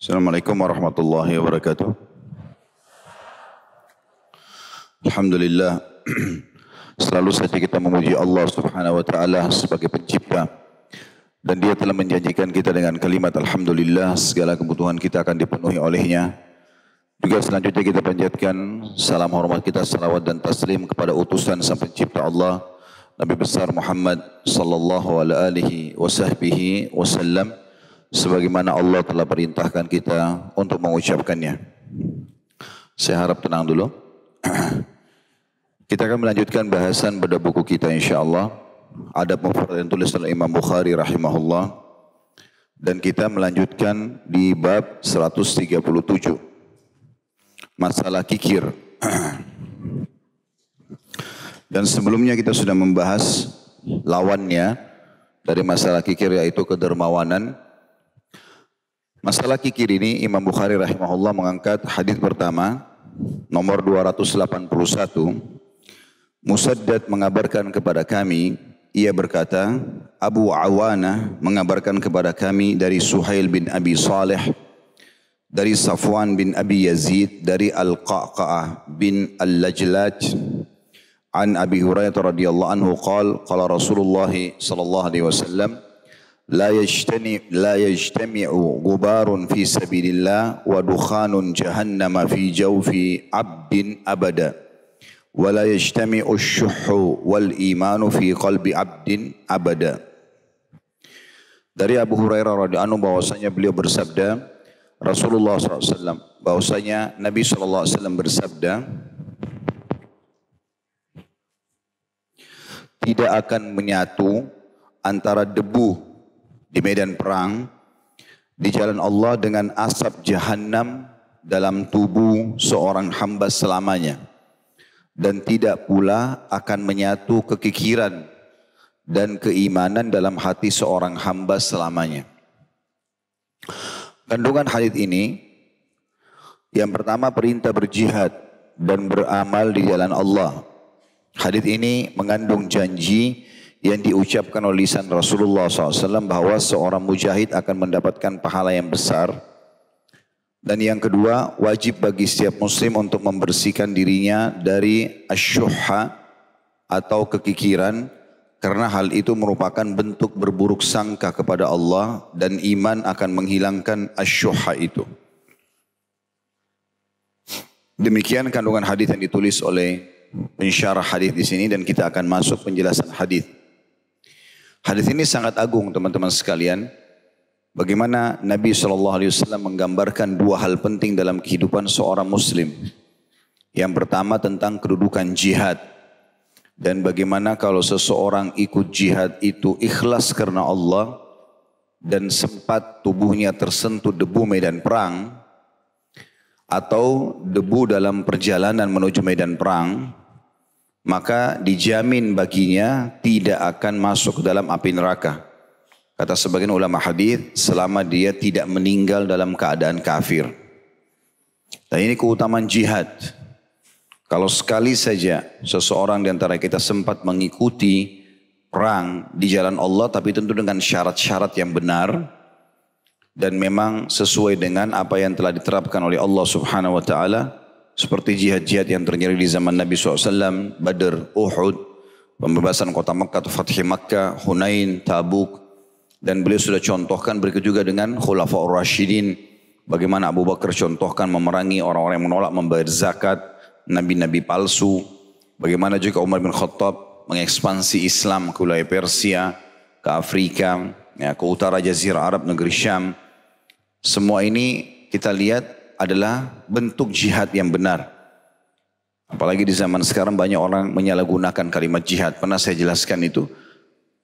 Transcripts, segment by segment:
Assalamualaikum warahmatullahi wabarakatuh. Alhamdulillah. Selalu saja kita memuji Allah subhanahu wa ta'ala sebagai pencipta. Dan dia telah menjanjikan kita dengan kalimat Alhamdulillah segala kebutuhan kita akan dipenuhi olehnya. Juga selanjutnya kita panjatkan salam hormat kita, salawat dan taslim kepada utusan sang pencipta Allah. Nabi besar Muhammad sallallahu alaihi wasallam sebagaimana Allah telah perintahkan kita untuk mengucapkannya. Saya harap tenang dulu. Kita akan melanjutkan bahasan pada buku kita insyaAllah. Ada mufrad yang tulis oleh Imam Bukhari rahimahullah. Dan kita melanjutkan di bab 137. Masalah kikir. Dan sebelumnya kita sudah membahas lawannya dari masalah kikir yaitu kedermawanan. Masalah kikir ini Imam Bukhari rahimahullah mengangkat hadis pertama nomor 281 Musaddad mengabarkan kepada kami, ia berkata, Abu Awana mengabarkan kepada kami dari Suhail bin Abi Saleh, dari Safwan bin Abi Yazid, dari Al-Qa'qa'ah bin Al-Lajlaj, an Abi Hurairah radhiyallahu anhu qal Rasulullah sallallahu alaihi la yajtani la yajtami'u gubarun fi sabilillah wa dukhanun jahannama fi jawfi 'abdin abada ولا يجتمع الشح والإيمان في قلب عبد أبدا dari Abu Hurairah radhiyallahu anhu bahwasanya beliau bersabda Rasulullah SAW bahwasanya Nabi SAW bersabda tidak akan menyatu antara debu di medan perang di jalan Allah dengan asap jahanam dalam tubuh seorang hamba selamanya dan tidak pula akan menyatu kekikiran dan keimanan dalam hati seorang hamba selamanya. Kandungan hadis ini yang pertama perintah berjihad dan beramal di jalan Allah. Hadis ini mengandung janji yang diucapkan oleh lisan Rasulullah SAW bahwa seorang mujahid akan mendapatkan pahala yang besar dan yang kedua, wajib bagi setiap muslim untuk membersihkan dirinya dari asyuhha atau kekikiran karena hal itu merupakan bentuk berburuk sangka kepada Allah dan iman akan menghilangkan asyuhha itu. Demikian kandungan hadis yang ditulis oleh pensyarah hadis di sini dan kita akan masuk penjelasan hadis. Hadis ini sangat agung teman-teman sekalian Bagaimana Nabi SAW menggambarkan dua hal penting dalam kehidupan seorang muslim. Yang pertama tentang kedudukan jihad. Dan bagaimana kalau seseorang ikut jihad itu ikhlas karena Allah dan sempat tubuhnya tersentuh debu medan perang atau debu dalam perjalanan menuju medan perang, maka dijamin baginya tidak akan masuk dalam api neraka. Kata sebagian ulama hadis selama dia tidak meninggal dalam keadaan kafir. Dan ini keutamaan jihad. Kalau sekali saja seseorang di antara kita sempat mengikuti perang di jalan Allah tapi tentu dengan syarat-syarat yang benar dan memang sesuai dengan apa yang telah diterapkan oleh Allah Subhanahu wa taala seperti jihad-jihad yang terjadi di zaman Nabi SAW, Badr, Uhud, pembebasan kota Makkah, Fathhi Makkah, Hunain, Tabuk, dan beliau sudah contohkan berikut juga dengan Khulafaur Rashidin. Bagaimana Abu Bakar contohkan memerangi orang-orang yang menolak membayar zakat, nabi-nabi palsu. Bagaimana juga Umar bin Khattab mengekspansi Islam ke wilayah Persia, ke Afrika, ya, ke utara Jazirah Arab, negeri Syam. Semua ini kita lihat adalah bentuk jihad yang benar. Apalagi di zaman sekarang banyak orang menyalahgunakan kalimat jihad. Pernah saya jelaskan itu.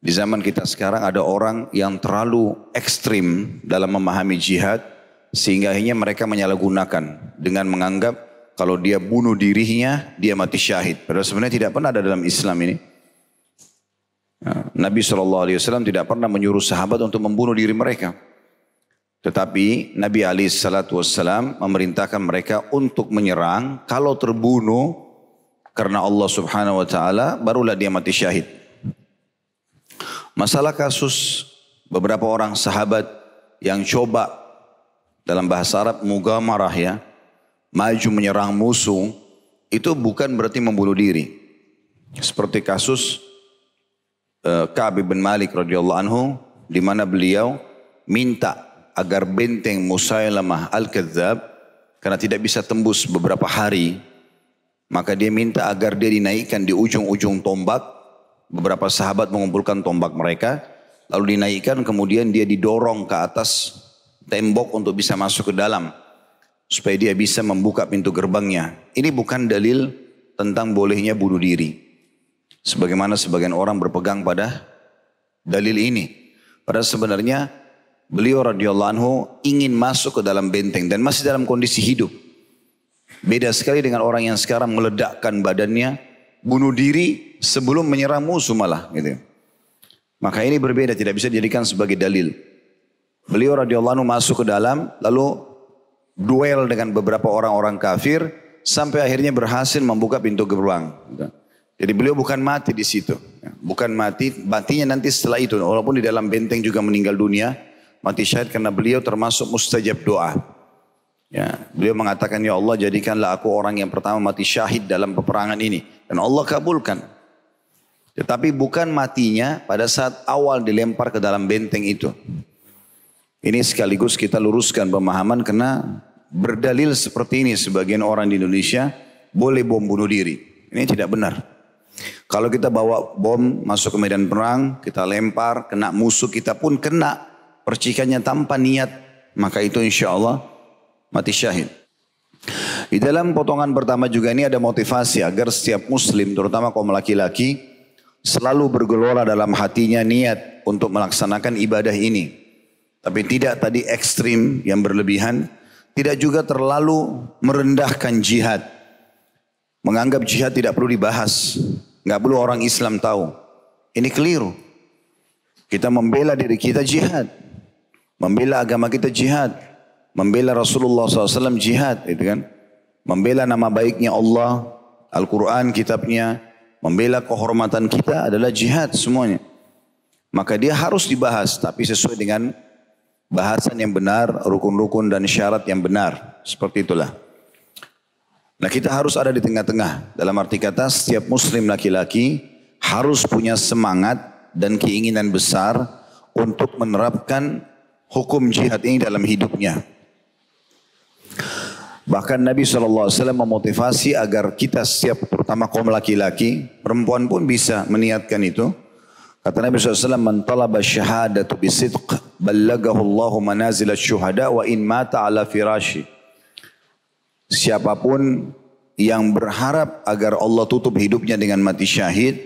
Di zaman kita sekarang ada orang yang terlalu ekstrim dalam memahami jihad sehingga akhirnya mereka menyalahgunakan dengan menganggap kalau dia bunuh dirinya dia mati syahid. Padahal sebenarnya tidak pernah ada dalam Islam ini. Ya, Nabi SAW tidak pernah menyuruh sahabat untuk membunuh diri mereka. Tetapi Nabi SAW memerintahkan mereka untuk menyerang kalau terbunuh karena Allah Subhanahu Wa Taala barulah dia mati syahid. Masalah kasus beberapa orang sahabat yang coba dalam bahasa Arab mugamarah ya, maju menyerang musuh, itu bukan berarti membunuh diri. Seperti kasus uh, Ka'ab bin Malik radhiyallahu anhu di mana beliau minta agar benteng Musailamah al-Kadzab karena tidak bisa tembus beberapa hari maka dia minta agar dia dinaikkan di ujung-ujung tombak. Beberapa sahabat mengumpulkan tombak mereka lalu dinaikkan kemudian dia didorong ke atas tembok untuk bisa masuk ke dalam supaya dia bisa membuka pintu gerbangnya. Ini bukan dalil tentang bolehnya bunuh diri. Sebagaimana sebagian orang berpegang pada dalil ini. Padahal sebenarnya Beliau radhiyallahu anhu ingin masuk ke dalam benteng dan masih dalam kondisi hidup. Beda sekali dengan orang yang sekarang meledakkan badannya, bunuh diri sebelum menyerang musuh malah gitu. Maka ini berbeda, tidak bisa dijadikan sebagai dalil. Beliau radhiyallahu anhu masuk ke dalam, lalu duel dengan beberapa orang-orang kafir, sampai akhirnya berhasil membuka pintu gerbang. Jadi beliau bukan mati di situ. Bukan mati, matinya nanti setelah itu. Walaupun di dalam benteng juga meninggal dunia, mati syahid karena beliau termasuk mustajab doa. Ya, beliau mengatakan ya Allah jadikanlah aku orang yang pertama mati syahid dalam peperangan ini dan Allah kabulkan. Tetapi bukan matinya pada saat awal dilempar ke dalam benteng itu. Ini sekaligus kita luruskan pemahaman karena berdalil seperti ini sebagian orang di Indonesia boleh bom bunuh diri. Ini tidak benar. Kalau kita bawa bom masuk ke medan perang, kita lempar, kena musuh kita pun kena percikannya tanpa niat, maka itu insya Allah mati syahid. Di dalam potongan pertama juga ini ada motivasi agar setiap muslim, terutama kaum laki-laki, selalu bergelora dalam hatinya niat untuk melaksanakan ibadah ini. Tapi tidak tadi ekstrim yang berlebihan, tidak juga terlalu merendahkan jihad. Menganggap jihad tidak perlu dibahas, nggak perlu orang Islam tahu. Ini keliru. Kita membela diri kita jihad. Membela agama kita jihad. Membela Rasulullah SAW jihad. Gitu kan? Membela nama baiknya Allah. Al-Quran kitabnya. Membela kehormatan kita adalah jihad semuanya. Maka dia harus dibahas. Tapi sesuai dengan bahasan yang benar. Rukun-rukun dan syarat yang benar. Seperti itulah. Nah kita harus ada di tengah-tengah. Dalam arti kata setiap muslim laki-laki harus punya semangat dan keinginan besar untuk menerapkan hukum jihad ini dalam hidupnya. Bahkan Nabi SAW memotivasi agar kita siap, terutama kaum laki-laki, perempuan pun bisa meniatkan itu. Kata Nabi SAW, Man talaba syahadatu bisidq, ballagahu Allahu manazil syuhada wa in mata ala firashi. Siapa pun yang berharap agar Allah tutup hidupnya dengan mati syahid,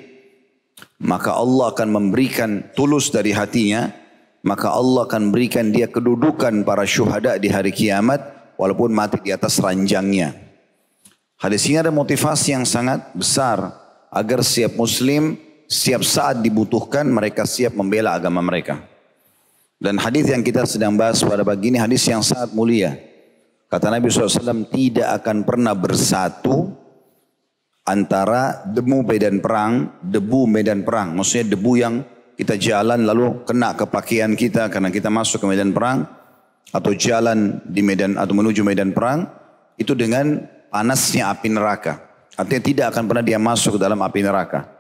maka Allah akan memberikan tulus dari hatinya, maka Allah akan berikan dia kedudukan para syuhada di hari kiamat walaupun mati di atas ranjangnya. Hadis ini ada motivasi yang sangat besar agar setiap muslim setiap saat dibutuhkan mereka siap membela agama mereka. Dan hadis yang kita sedang bahas pada pagi ini hadis yang sangat mulia. Kata Nabi SAW tidak akan pernah bersatu antara debu medan perang, debu medan perang. Maksudnya debu yang kita jalan lalu kena ke pakaian kita karena kita masuk ke medan perang atau jalan di medan atau menuju medan perang itu dengan panasnya api neraka. Artinya tidak akan pernah dia masuk ke dalam api neraka.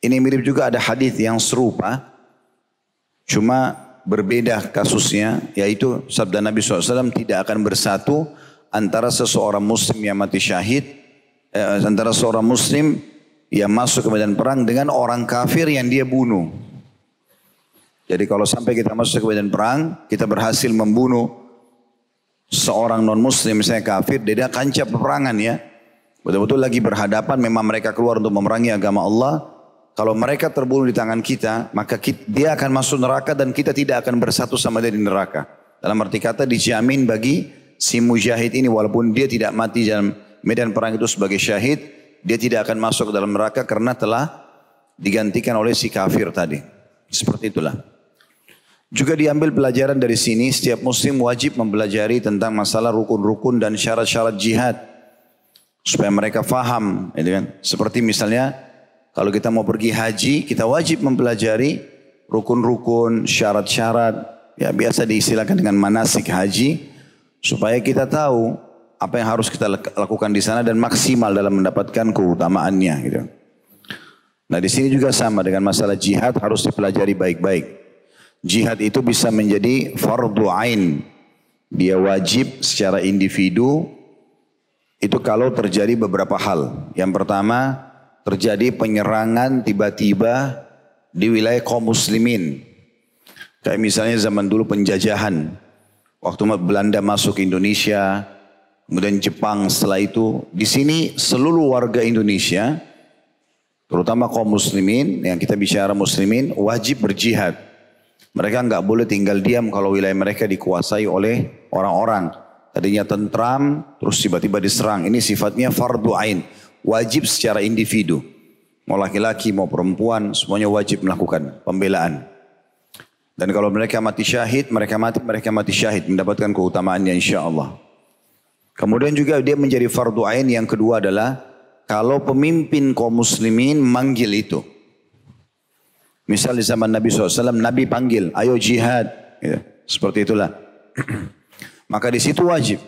Ini mirip juga ada hadis yang serupa, cuma berbeda kasusnya, yaitu sabda Nabi SAW tidak akan bersatu antara seseorang muslim yang mati syahid, eh, antara seorang muslim yang masuk ke medan perang dengan orang kafir yang dia bunuh. Jadi kalau sampai kita masuk ke medan perang, kita berhasil membunuh seorang non muslim misalnya kafir, dia kancah peperangan ya. Betul-betul lagi berhadapan memang mereka keluar untuk memerangi agama Allah. Kalau mereka terbunuh di tangan kita, maka kita, dia akan masuk neraka dan kita tidak akan bersatu sama dia di neraka. Dalam arti kata dijamin bagi si mujahid ini walaupun dia tidak mati dalam medan perang itu sebagai syahid, dia tidak akan masuk ke dalam neraka karena telah digantikan oleh si kafir tadi. Seperti itulah. Juga diambil pelajaran dari sini, setiap muslim wajib mempelajari tentang masalah rukun-rukun dan syarat-syarat jihad. Supaya mereka faham. Gitu kan? Seperti misalnya, kalau kita mau pergi haji, kita wajib mempelajari rukun-rukun, syarat-syarat. Ya biasa diistilahkan dengan manasik haji. supaya kita tahu apa yang harus kita lakukan di sana dan maksimal dalam mendapatkan keutamaannya gitu. Nah di sini juga sama dengan masalah jihad harus dipelajari baik-baik. Jihad itu bisa menjadi fardu ain. Dia wajib secara individu itu kalau terjadi beberapa hal. Yang pertama terjadi penyerangan tiba-tiba di wilayah kaum muslimin. Kayak misalnya zaman dulu penjajahan. Waktu Belanda masuk Indonesia, kemudian Jepang setelah itu. Di sini seluruh warga Indonesia, terutama kaum muslimin, yang kita bicara muslimin, wajib berjihad. Mereka nggak boleh tinggal diam kalau wilayah mereka dikuasai oleh orang-orang. Tadinya tentram, terus tiba-tiba diserang. Ini sifatnya fardu ain. Wajib secara individu. Mau laki-laki, mau perempuan, semuanya wajib melakukan pembelaan. Dan kalau mereka mati syahid, mereka mati, mereka mati syahid, mendapatkan keutamaannya insya Allah. Kemudian juga dia menjadi fardu ain yang kedua adalah kalau pemimpin kaum muslimin manggil itu. Misal di zaman Nabi SAW, Nabi panggil, ayo jihad. Ya, seperti itulah. Maka di situ wajib.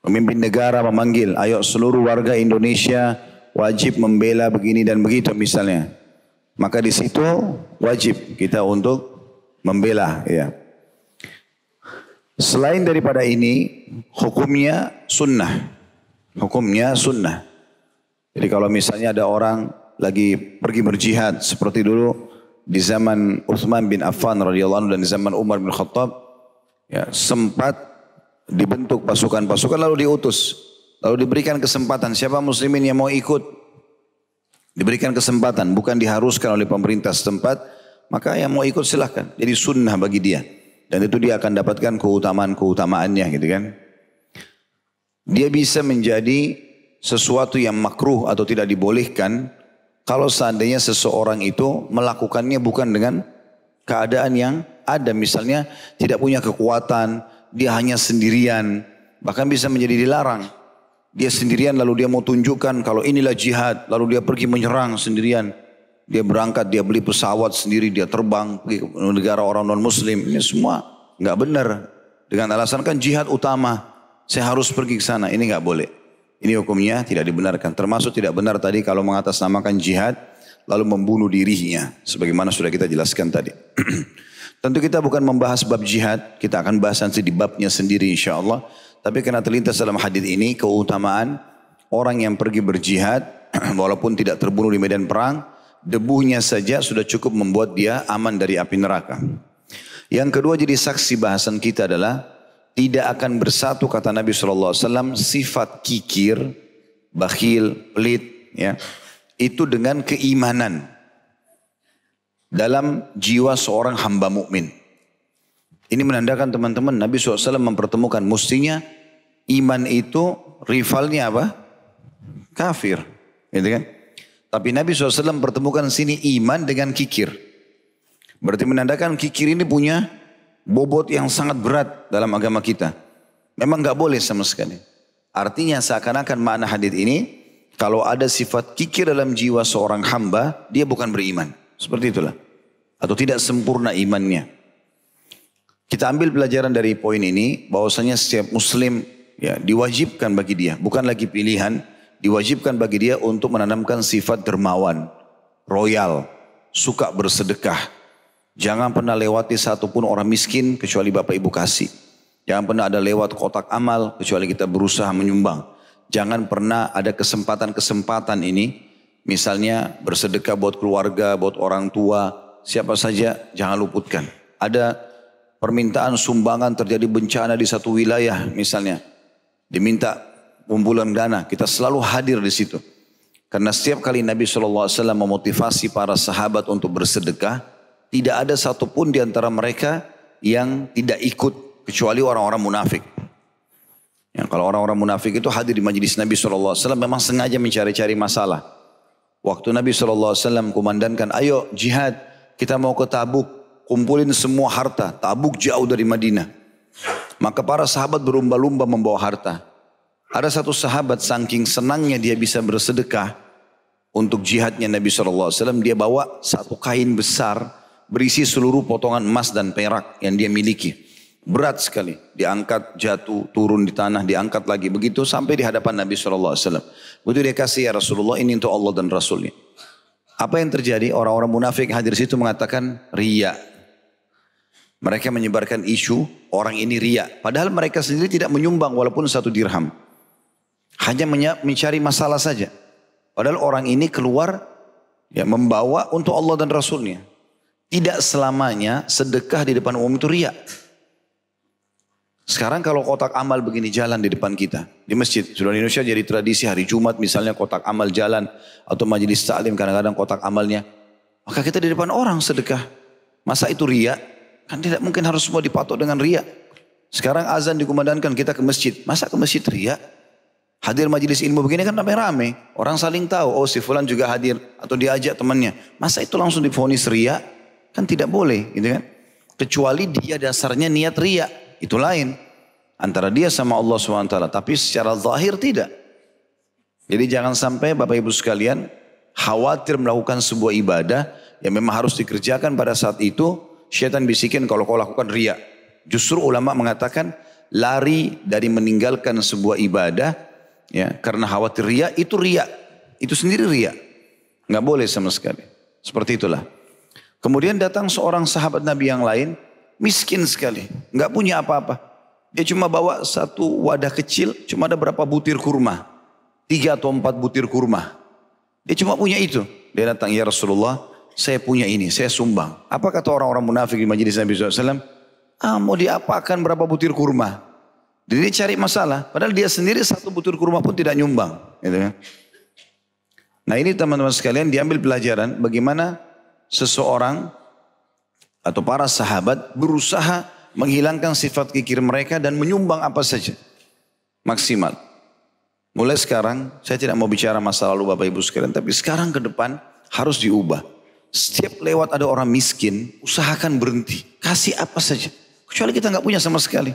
Pemimpin negara memanggil, ayo seluruh warga Indonesia wajib membela begini dan begitu misalnya. Maka di situ wajib kita untuk membela ya. Selain daripada ini, hukumnya sunnah. Hukumnya sunnah. Jadi kalau misalnya ada orang lagi pergi berjihad seperti dulu di zaman Uthman bin Affan radhiyallahu anhu dan di zaman Umar bin Khattab ya sempat dibentuk pasukan-pasukan lalu diutus lalu diberikan kesempatan siapa muslimin yang mau ikut diberikan kesempatan bukan diharuskan oleh pemerintah setempat maka yang mau ikut silahkan. Jadi sunnah bagi dia. Dan itu dia akan dapatkan keutamaan-keutamaannya gitu kan. Dia bisa menjadi sesuatu yang makruh atau tidak dibolehkan kalau seandainya seseorang itu melakukannya bukan dengan keadaan yang ada. Misalnya tidak punya kekuatan, dia hanya sendirian, bahkan bisa menjadi dilarang. Dia sendirian lalu dia mau tunjukkan kalau inilah jihad, lalu dia pergi menyerang sendirian. Dia berangkat, dia beli pesawat sendiri, dia terbang ke negara orang non muslim. Ini semua nggak benar. Dengan alasan kan jihad utama. Saya harus pergi ke sana. Ini nggak boleh. Ini hukumnya tidak dibenarkan. Termasuk tidak benar tadi kalau mengatasnamakan jihad lalu membunuh dirinya. Sebagaimana sudah kita jelaskan tadi. Tentu kita bukan membahas bab jihad. Kita akan bahas nanti di babnya sendiri insya Allah. Tapi karena terlintas dalam hadis ini keutamaan orang yang pergi berjihad walaupun tidak terbunuh di medan perang debunya saja sudah cukup membuat dia aman dari api neraka. Yang kedua jadi saksi bahasan kita adalah tidak akan bersatu kata Nabi SAW sifat kikir, bakhil, pelit ya itu dengan keimanan dalam jiwa seorang hamba mukmin. Ini menandakan teman-teman Nabi SAW mempertemukan mestinya iman itu rivalnya apa? Kafir. Gitu kan? Tapi Nabi SAW pertemukan sini iman dengan kikir. Berarti menandakan kikir ini punya bobot yang sangat berat dalam agama kita. Memang nggak boleh sama sekali. Artinya seakan-akan makna hadis ini, kalau ada sifat kikir dalam jiwa seorang hamba, dia bukan beriman. Seperti itulah. Atau tidak sempurna imannya. Kita ambil pelajaran dari poin ini, bahwasanya setiap muslim ya diwajibkan bagi dia, bukan lagi pilihan, diwajibkan bagi dia untuk menanamkan sifat dermawan, royal, suka bersedekah. Jangan pernah lewati satupun orang miskin kecuali bapak ibu kasih. Jangan pernah ada lewat kotak amal kecuali kita berusaha menyumbang. Jangan pernah ada kesempatan-kesempatan ini, misalnya bersedekah buat keluarga, buat orang tua, siapa saja jangan luputkan. Ada permintaan sumbangan terjadi bencana di satu wilayah misalnya. Diminta kumpulan dana. Kita selalu hadir di situ. Karena setiap kali Nabi SAW memotivasi para sahabat untuk bersedekah, tidak ada satupun di antara mereka yang tidak ikut kecuali orang-orang munafik. Yang kalau orang-orang munafik itu hadir di majelis Nabi SAW memang sengaja mencari-cari masalah. Waktu Nabi SAW kumandankan, ayo jihad, kita mau ke Tabuk, kumpulin semua harta. Tabuk jauh dari Madinah. Maka para sahabat berumba-lumba membawa harta. Ada satu sahabat saking senangnya dia bisa bersedekah untuk jihadnya Nabi SAW. Dia bawa satu kain besar berisi seluruh potongan emas dan perak yang dia miliki. Berat sekali. Diangkat, jatuh, turun di tanah, diangkat lagi. Begitu sampai di hadapan Nabi SAW. Begitu dia kasih ya Rasulullah ini untuk Allah dan Rasulnya. Apa yang terjadi? Orang-orang munafik hadir situ mengatakan ria. Mereka menyebarkan isu orang ini ria. Padahal mereka sendiri tidak menyumbang walaupun satu dirham. Hanya mencari masalah saja. Padahal orang ini keluar ya membawa untuk Allah dan Rasulnya. Tidak selamanya sedekah di depan umum itu ria. Sekarang kalau kotak amal begini jalan di depan kita. Di masjid. Sudah di Indonesia jadi tradisi hari Jumat misalnya kotak amal jalan. Atau majelis taklim kadang-kadang kotak amalnya. Maka kita di depan orang sedekah. Masa itu ria? Kan tidak mungkin harus semua dipatok dengan ria. Sekarang azan dikumandangkan kita ke masjid. Masa ke masjid ria? Hadir majelis ilmu begini kan rame-rame. Orang saling tahu, oh si fulan juga hadir. Atau diajak temannya. Masa itu langsung difonis ria? Kan tidak boleh gitu kan. Kecuali dia dasarnya niat ria. Itu lain. Antara dia sama Allah SWT. Tapi secara zahir tidak. Jadi jangan sampai Bapak Ibu sekalian khawatir melakukan sebuah ibadah yang memang harus dikerjakan pada saat itu. Syaitan bisikin kalau kau lakukan ria. Justru ulama mengatakan lari dari meninggalkan sebuah ibadah ya karena khawatir ria itu ria. Itu sendiri ria. Nggak boleh sama sekali. Seperti itulah. Kemudian datang seorang sahabat Nabi yang lain Miskin sekali, nggak punya apa-apa. Dia cuma bawa satu wadah kecil, cuma ada berapa butir kurma. Tiga atau empat butir kurma. Dia cuma punya itu. Dia datang, ya Rasulullah, saya punya ini, saya sumbang. Apa kata orang-orang munafik di majelis Nabi SAW? Ah, mau diapakan berapa butir kurma? Jadi dia cari masalah. Padahal dia sendiri satu butir kurma pun tidak nyumbang. Gitu kan? Nah ini teman-teman sekalian diambil pelajaran bagaimana seseorang atau para sahabat berusaha menghilangkan sifat kikir mereka dan menyumbang apa saja. Maksimal. Mulai sekarang, saya tidak mau bicara masa lalu Bapak Ibu sekalian, tapi sekarang ke depan harus diubah. Setiap lewat ada orang miskin, usahakan berhenti. Kasih apa saja. Kecuali kita nggak punya sama sekali.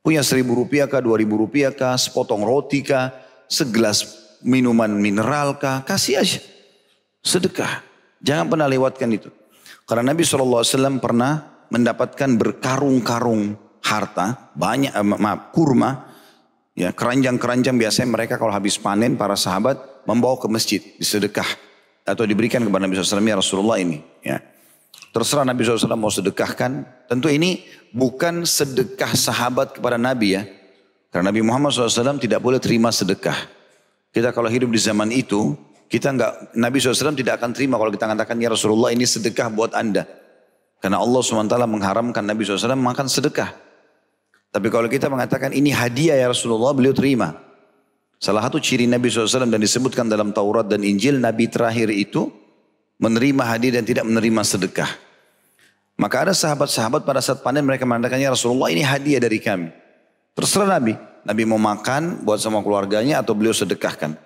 Punya seribu rupiah kah, dua ribu rupiah kah, sepotong roti kah, segelas minuman mineral kah, kasih aja. Sedekah. Jangan pernah lewatkan itu. Karena Nabi SAW pernah mendapatkan berkarung-karung harta, banyak, eh, maaf, kurma, ya keranjang-keranjang biasanya mereka kalau habis panen para sahabat membawa ke masjid, disedekah atau diberikan kepada Nabi SAW ya Rasulullah ini. Ya. Terserah Nabi SAW mau sedekahkan. Tentu ini bukan sedekah sahabat kepada Nabi ya. Karena Nabi Muhammad SAW tidak boleh terima sedekah. Kita kalau hidup di zaman itu, kita enggak, Nabi SAW tidak akan terima kalau kita katakan ya Rasulullah ini sedekah buat anda. Karena Allah SWT mengharamkan Nabi SAW makan sedekah. Tapi kalau kita mengatakan ini hadiah ya Rasulullah, beliau terima. Salah satu ciri Nabi SAW dan disebutkan dalam Taurat dan Injil, Nabi terakhir itu menerima hadiah dan tidak menerima sedekah. Maka ada sahabat-sahabat pada saat panen mereka mengatakan ya Rasulullah ini hadiah dari kami. Terserah Nabi. Nabi mau makan buat sama keluarganya atau beliau sedekahkan.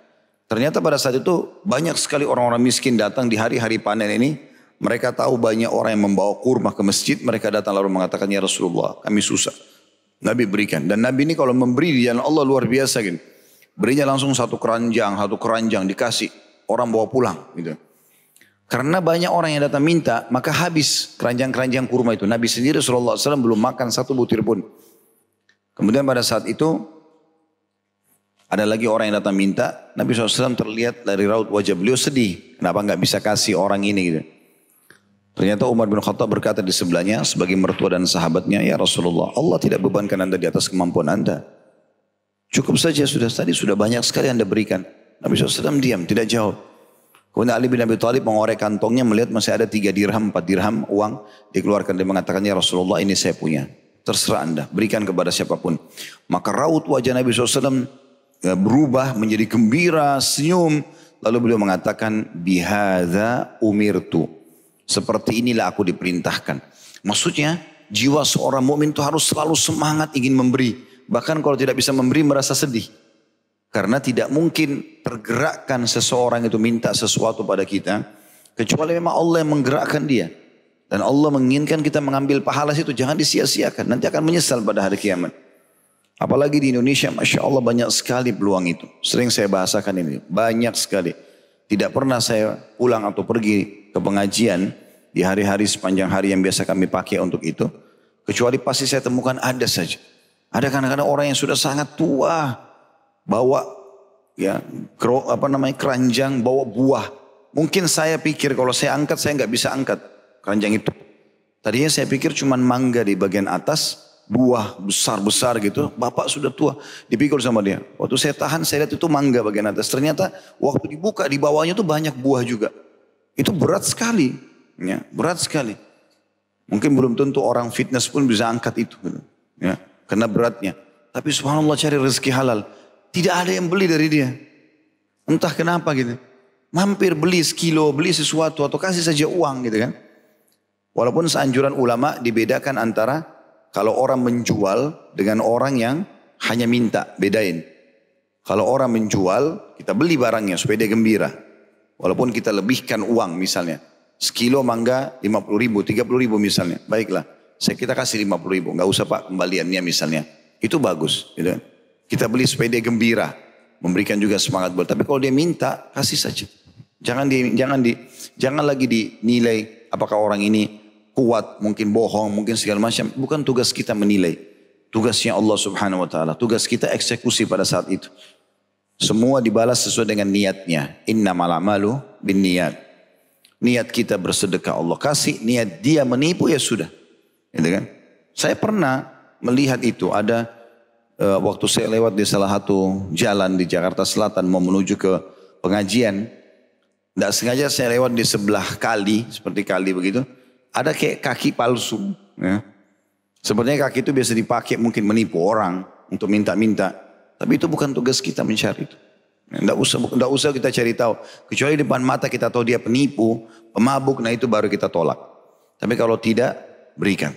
Ternyata pada saat itu banyak sekali orang-orang miskin datang di hari-hari panen ini. Mereka tahu banyak orang yang membawa kurma ke masjid. Mereka datang lalu mengatakan, Ya Rasulullah kami susah. Nabi berikan. Dan Nabi ini kalau memberi di jalan Allah luar biasa gitu. Berinya langsung satu keranjang, satu keranjang dikasih. Orang bawa pulang gitu. Karena banyak orang yang datang minta, maka habis keranjang-keranjang kurma itu. Nabi sendiri SAW belum makan satu butir pun. Kemudian pada saat itu ada lagi orang yang datang minta, Nabi SAW terlihat dari raut wajah beliau sedih. Kenapa nggak bisa kasih orang ini gitu. Ternyata Umar bin Khattab berkata di sebelahnya sebagai mertua dan sahabatnya, Ya Rasulullah, Allah tidak bebankan anda di atas kemampuan anda. Cukup saja sudah tadi sudah banyak sekali anda berikan. Nabi SAW diam, tidak jawab. Kemudian Ali bin Abi Thalib mengorek kantongnya melihat masih ada tiga dirham, empat dirham uang. Dikeluarkan dia mengatakan, Ya Rasulullah ini saya punya. Terserah anda, berikan kepada siapa pun. Maka raut wajah Nabi SAW berubah menjadi gembira, senyum. Lalu beliau mengatakan, bihada umirtu. Seperti inilah aku diperintahkan. Maksudnya, jiwa seorang mukmin itu harus selalu semangat ingin memberi. Bahkan kalau tidak bisa memberi merasa sedih. Karena tidak mungkin tergerakkan seseorang itu minta sesuatu pada kita. Kecuali memang Allah yang menggerakkan dia. Dan Allah menginginkan kita mengambil pahala itu. Jangan disia-siakan. Nanti akan menyesal pada hari kiamat. Apalagi di Indonesia, Masya Allah banyak sekali peluang itu. Sering saya bahasakan ini, banyak sekali. Tidak pernah saya pulang atau pergi ke pengajian di hari-hari sepanjang hari yang biasa kami pakai untuk itu. Kecuali pasti saya temukan ada saja. Ada kadang-kadang orang yang sudah sangat tua, bawa ya apa namanya keranjang, bawa buah. Mungkin saya pikir kalau saya angkat saya nggak bisa angkat keranjang itu. Tadinya saya pikir cuma mangga di bagian atas, buah besar-besar gitu. Bapak sudah tua, dipikul sama dia. Waktu saya tahan, saya lihat itu mangga bagian atas. Ternyata waktu dibuka di bawahnya tuh banyak buah juga. Itu berat sekali, ya berat sekali. Mungkin belum tentu orang fitness pun bisa angkat itu, gitu. ya karena beratnya. Tapi subhanallah cari rezeki halal, tidak ada yang beli dari dia. Entah kenapa gitu. Mampir beli sekilo, beli sesuatu atau kasih saja uang gitu kan. Walaupun seanjuran ulama dibedakan antara kalau orang menjual dengan orang yang hanya minta, bedain. Kalau orang menjual, kita beli barangnya supaya dia gembira. Walaupun kita lebihkan uang misalnya. Sekilo mangga 50 ribu, 30 ribu misalnya. Baiklah, saya kita kasih 50 ribu. Nggak usah pak kembaliannya misalnya. Itu bagus. Gitu. Kita beli supaya dia gembira. Memberikan juga semangat buat. Tapi kalau dia minta, kasih saja. Jangan di, jangan di, jangan lagi dinilai apakah orang ini kuat, mungkin bohong, mungkin segala macam. Bukan tugas kita menilai. Tugasnya Allah subhanahu wa ta'ala. Tugas kita eksekusi pada saat itu. Semua dibalas sesuai dengan niatnya. Inna malamalu bin niat. Niat kita bersedekah Allah kasih, niat dia menipu ya sudah. Gitu kan? Saya pernah melihat itu. Ada uh, waktu saya lewat di salah satu jalan di Jakarta Selatan mau menuju ke pengajian. Tidak sengaja saya lewat di sebelah kali, seperti kali begitu ada kayak kaki palsu. Ya. Sebenarnya kaki itu biasa dipakai mungkin menipu orang untuk minta-minta. Tapi itu bukan tugas kita mencari itu. Tidak usah, tidak usah kita cari tahu. Kecuali depan mata kita tahu dia penipu, pemabuk, nah itu baru kita tolak. Tapi kalau tidak, berikan.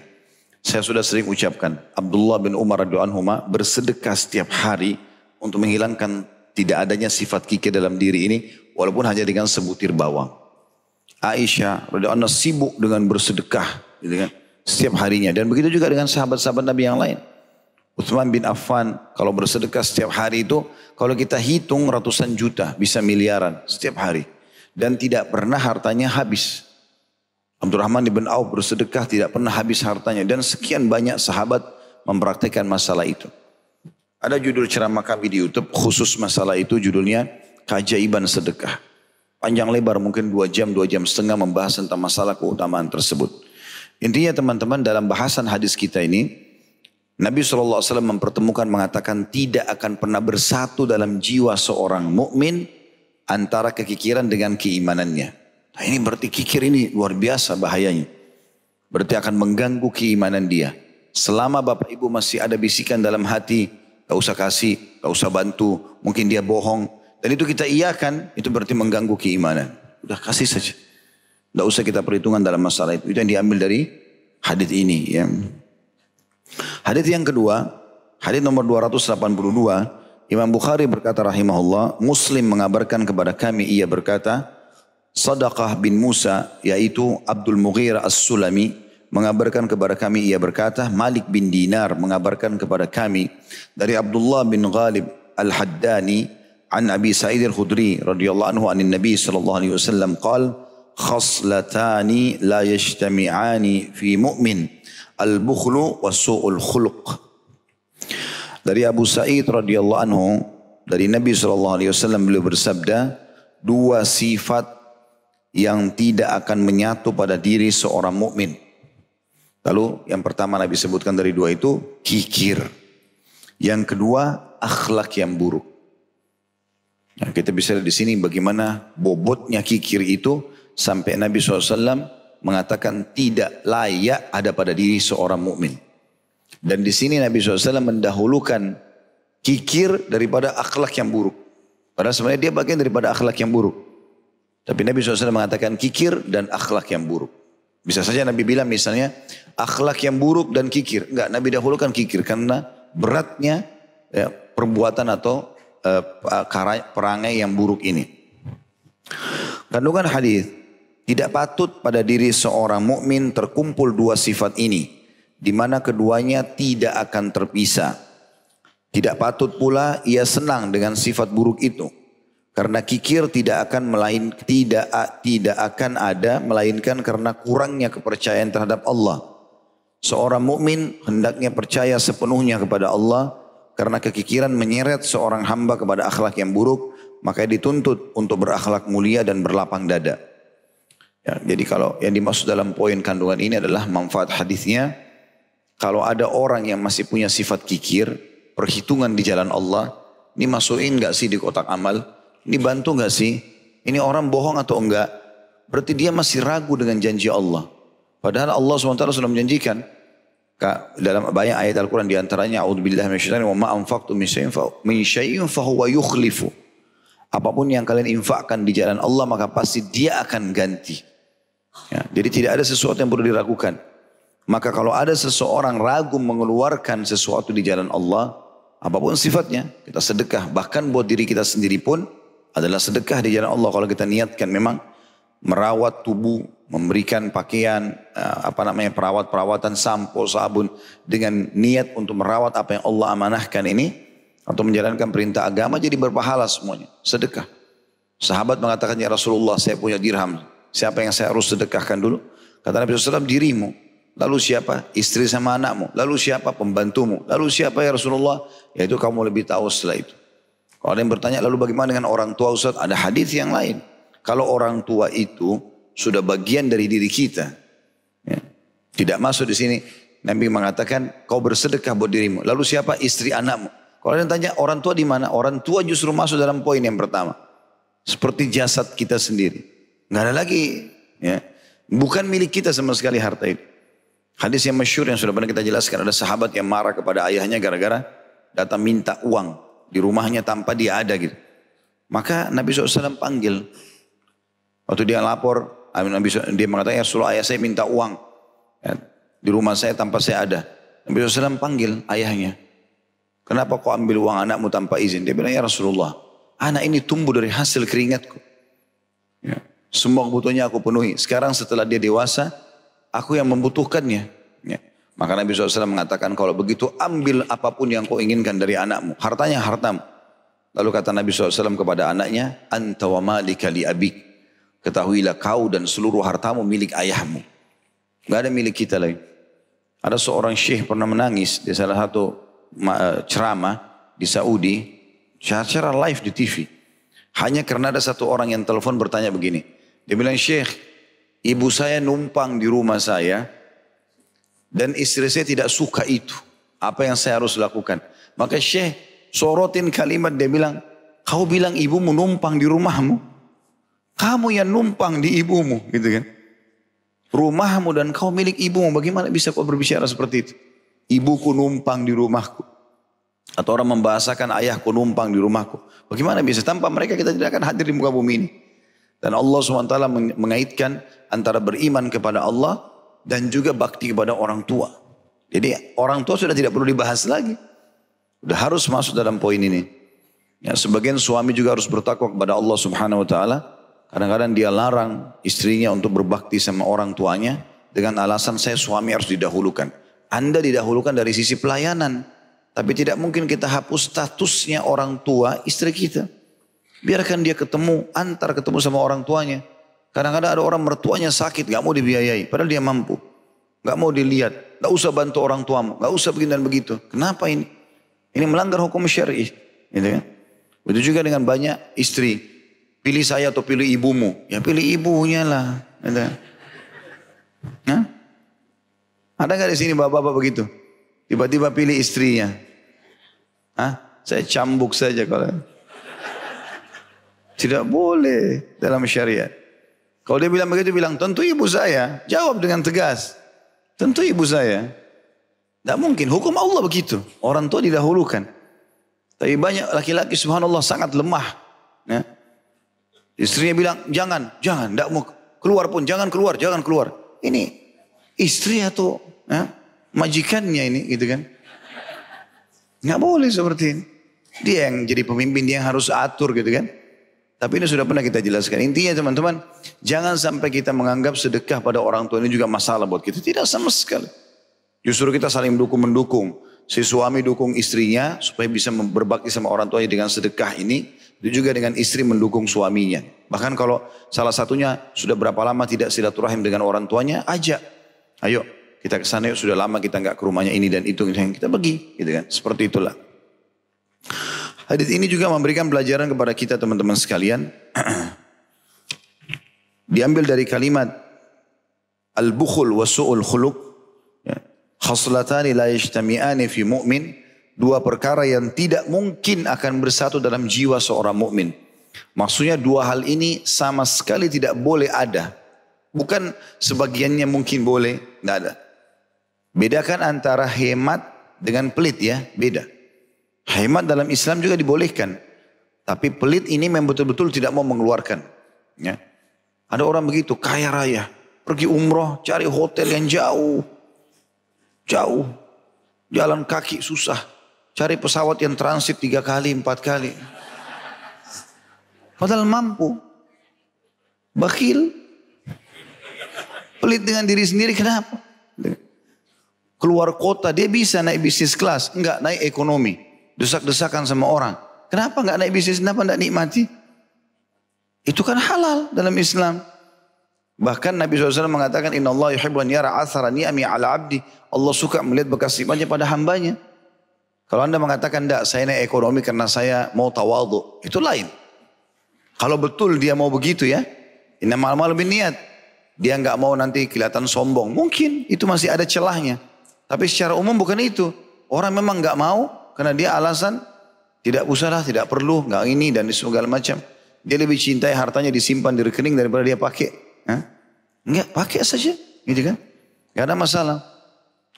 Saya sudah sering ucapkan, Abdullah bin Umar radhiyallahu bersedekah setiap hari untuk menghilangkan tidak adanya sifat kikir dalam diri ini, walaupun hanya dengan sebutir bawang. Aisyah radhiyallahu sibuk dengan bersedekah gitu kan setiap harinya dan begitu juga dengan sahabat-sahabat Nabi yang lain. Uthman bin Affan kalau bersedekah setiap hari itu kalau kita hitung ratusan juta bisa miliaran setiap hari dan tidak pernah hartanya habis. Abdurrahman bin Auf bersedekah tidak pernah habis hartanya dan sekian banyak sahabat mempraktikkan masalah itu. Ada judul ceramah kami di YouTube khusus masalah itu judulnya Kajaiban Sedekah. Panjang lebar mungkin dua jam, dua jam setengah membahas tentang masalah keutamaan tersebut. Intinya teman-teman dalam bahasan hadis kita ini, Nabi SAW mempertemukan mengatakan tidak akan pernah bersatu dalam jiwa seorang mukmin antara kekikiran dengan keimanannya. Nah ini berarti kikir ini luar biasa bahayanya. Berarti akan mengganggu keimanan dia. Selama bapak ibu masih ada bisikan dalam hati, gak usah kasih, gak usah bantu, mungkin dia bohong, dan itu kita iakan, itu berarti mengganggu keimanan. Udah kasih saja. Tidak usah kita perhitungan dalam masalah itu. Itu yang diambil dari hadis ini. Ya. Hadis yang kedua, hadis nomor 282, Imam Bukhari berkata rahimahullah, Muslim mengabarkan kepada kami, ia berkata, Sadaqah bin Musa, yaitu Abdul Mughir As-Sulami, mengabarkan kepada kami, ia berkata, Malik bin Dinar mengabarkan kepada kami, dari Abdullah bin Ghalib Al-Haddani, عن أبي سعيد الخدري رضي الله عنه عن النبي صلى الله عليه وسلم قال خصلتان لا يجتمعان في مؤمن البخل وسوء الخلق dari Abu Sa'id radhiyallahu anhu dari Nabi sallallahu alaihi wasallam beliau bersabda dua sifat yang tidak akan menyatu pada diri seorang mukmin. Lalu yang pertama Nabi sebutkan dari dua itu kikir. Yang kedua akhlak yang buruk. Nah, kita bisa lihat di sini bagaimana bobotnya kikir itu sampai Nabi SAW mengatakan tidak layak ada pada diri seorang mukmin. Dan di sini Nabi SAW mendahulukan kikir daripada akhlak yang buruk. Padahal sebenarnya dia bagian daripada akhlak yang buruk. Tapi Nabi SAW mengatakan kikir dan akhlak yang buruk. Bisa saja Nabi bilang misalnya akhlak yang buruk dan kikir. Enggak, Nabi dahulukan kikir karena beratnya ya, perbuatan atau perangai yang buruk ini. Kandungan hadis tidak patut pada diri seorang mukmin terkumpul dua sifat ini di mana keduanya tidak akan terpisah. Tidak patut pula ia senang dengan sifat buruk itu karena kikir tidak akan melain tidak tidak akan ada melainkan karena kurangnya kepercayaan terhadap Allah. Seorang mukmin hendaknya percaya sepenuhnya kepada Allah karena kekikiran menyeret seorang hamba kepada akhlak yang buruk, maka dituntut untuk berakhlak mulia dan berlapang dada. Ya, jadi kalau yang dimaksud dalam poin kandungan ini adalah manfaat hadisnya, kalau ada orang yang masih punya sifat kikir, perhitungan di jalan Allah, ini masukin nggak sih di kotak amal? Ini bantu nggak sih? Ini orang bohong atau enggak? Berarti dia masih ragu dengan janji Allah. Padahal Allah SWT sudah menjanjikan dalam banyak ayat Al-Quran di antaranya A'udzubillahi minasyaitonir wa ma anfaqtum min syai'in fa huwa yukhlifu. Apa pun yang kalian infakkan di jalan Allah maka pasti dia akan ganti. Ya, jadi tidak ada sesuatu yang perlu diragukan. Maka kalau ada seseorang ragu mengeluarkan sesuatu di jalan Allah, apa pun sifatnya, kita sedekah. Bahkan buat diri kita sendiri pun adalah sedekah di jalan Allah. Kalau kita niatkan memang merawat tubuh, memberikan pakaian, eh, apa namanya perawat-perawatan sampo, sabun dengan niat untuk merawat apa yang Allah amanahkan ini atau menjalankan perintah agama jadi berpahala semuanya, sedekah. Sahabat mengatakan ya Rasulullah saya punya dirham, siapa yang saya harus sedekahkan dulu? Kata Nabi SAW dirimu. Lalu siapa? Istri sama anakmu. Lalu siapa? Pembantumu. Lalu siapa ya Rasulullah? Yaitu kamu lebih tahu setelah itu. Kalau ada yang bertanya lalu bagaimana dengan orang tua Ustaz? Ada hadis yang lain. Kalau orang tua itu sudah bagian dari diri kita. Ya. Tidak masuk di sini. Nabi mengatakan kau bersedekah buat dirimu. Lalu siapa? Istri anakmu. Kalau yang tanya orang tua di mana? Orang tua justru masuk dalam poin yang pertama. Seperti jasad kita sendiri. Nggak ada lagi. Ya. Bukan milik kita sama sekali harta itu. Hadis yang masyur yang sudah pernah kita jelaskan. Ada sahabat yang marah kepada ayahnya gara-gara datang minta uang. Di rumahnya tanpa dia ada gitu. Maka Nabi SAW panggil Waktu dia lapor, dia mengatakan, ya Rasulullah ayah saya minta uang. Ya, di rumah saya tanpa saya ada. Nabi SAW panggil ayahnya. Kenapa kau ambil uang anakmu tanpa izin? Dia bilang, ya Rasulullah, anak ini tumbuh dari hasil keringatku. Ya, semua kebutuhannya aku penuhi. Sekarang setelah dia dewasa, aku yang membutuhkannya. Ya. Maka Nabi SAW mengatakan, kalau begitu ambil apa pun yang kau inginkan dari anakmu. Hartanya hartamu. Lalu kata Nabi SAW kepada anaknya, Anta wa malika li abik. Ketahuilah kau dan seluruh hartamu milik ayahmu. Gak ada milik kita lagi. Ada seorang syekh pernah menangis di salah satu eh, ceramah di Saudi. Secara live di TV. Hanya karena ada satu orang yang telepon bertanya begini. Dia bilang, Syekh, ibu saya numpang di rumah saya. Dan istri saya tidak suka itu. Apa yang saya harus lakukan? Maka Syekh sorotin kalimat dia bilang, kau bilang ibumu numpang di rumahmu. Kamu yang numpang di ibumu gitu kan. Rumahmu dan kau milik ibumu. Bagaimana bisa kau berbicara seperti itu? Ibuku numpang di rumahku. Atau orang membahasakan ayahku numpang di rumahku. Bagaimana bisa? Tanpa mereka kita tidak akan hadir di muka bumi ini. Dan Allah SWT mengaitkan antara beriman kepada Allah dan juga bakti kepada orang tua. Jadi orang tua sudah tidak perlu dibahas lagi. Sudah harus masuk dalam poin ini. Ya, sebagian suami juga harus bertakwa kepada Allah Subhanahu wa taala Kadang-kadang dia larang istrinya untuk berbakti sama orang tuanya dengan alasan saya suami harus didahulukan. Anda didahulukan dari sisi pelayanan. Tapi tidak mungkin kita hapus statusnya orang tua istri kita. Biarkan dia ketemu, antar ketemu sama orang tuanya. Kadang-kadang ada orang mertuanya sakit, gak mau dibiayai. Padahal dia mampu. Gak mau dilihat. Gak usah bantu orang tuamu. Gak usah begini dan begitu. Kenapa ini? Ini melanggar hukum syari. Gitu kan? Begitu juga dengan banyak istri Pilih saya atau pilih ibumu? Ya pilih ibunya lah. Hah? Ada nggak di sini bapak-bapak begitu? Tiba-tiba pilih istrinya. Hah? Saya cambuk saja kalau. Tidak boleh dalam syariat. Kalau dia bilang begitu, bilang tentu ibu saya. Jawab dengan tegas. Tentu ibu saya. Tidak mungkin. Hukum Allah begitu. Orang tua didahulukan. Tapi banyak laki-laki subhanallah sangat lemah. Ya. Istrinya bilang, jangan, jangan, tidak mau keluar pun, jangan keluar, jangan keluar. Ini istri atau ya, majikannya ini gitu kan. Nggak boleh seperti ini. Dia yang jadi pemimpin, dia yang harus atur gitu kan. Tapi ini sudah pernah kita jelaskan. Intinya teman-teman, jangan sampai kita menganggap sedekah pada orang tua ini juga masalah buat kita. Tidak sama sekali. Justru kita saling mendukung-mendukung. Si suami dukung istrinya supaya bisa berbakti sama orang tuanya dengan sedekah ini. Itu juga dengan istri mendukung suaminya. Bahkan kalau salah satunya sudah berapa lama tidak silaturahim dengan orang tuanya, ajak. Ayo kita ke sana sudah lama kita nggak ke rumahnya ini dan itu kita pergi gitu kan seperti itulah hadis ini juga memberikan pelajaran kepada kita teman-teman sekalian diambil dari kalimat al-bukhul wa su'ul khuluq. Khaslatani la yajtami'ani fi mu'min dua perkara yang tidak mungkin akan bersatu dalam jiwa seorang mukmin maksudnya dua hal ini sama sekali tidak boleh ada Bukan sebagiannya mungkin boleh, tidak ada. Bedakan antara hemat dengan pelit ya, beda. Hemat dalam Islam juga dibolehkan. Tapi pelit ini memang betul-betul tidak mau mengeluarkan. Ya. Ada orang begitu, kaya raya. Pergi umroh, cari hotel yang jauh. Jauh. Jalan kaki susah. Cari pesawat yang transit tiga kali, empat kali. Padahal mampu. Bakhil, Pelit dengan diri sendiri kenapa? Keluar kota dia bisa naik bisnis kelas. Enggak naik ekonomi. Desak-desakan sama orang. Kenapa enggak naik bisnis? Kenapa enggak nikmati? Itu kan halal dalam Islam. Bahkan Nabi SAW mengatakan Inna Allah yuhibbu an yara athara ni'ami ala abdi. Allah suka melihat bekas nikmatnya pada hambanya. Kalau anda mengatakan enggak saya naik ekonomi karena saya mau tawadhu. Itu lain. Kalau betul dia mau begitu ya. Inna lebih niat. Dia nggak mau nanti kelihatan sombong. Mungkin itu masih ada celahnya. Tapi secara umum bukan itu. Orang memang nggak mau karena dia alasan tidak usahlah, tidak perlu, nggak ini dan segala macam. Dia lebih cintai hartanya disimpan di rekening daripada dia pakai. Hah? Enggak, pakai saja, gitu kan? Gak ada masalah.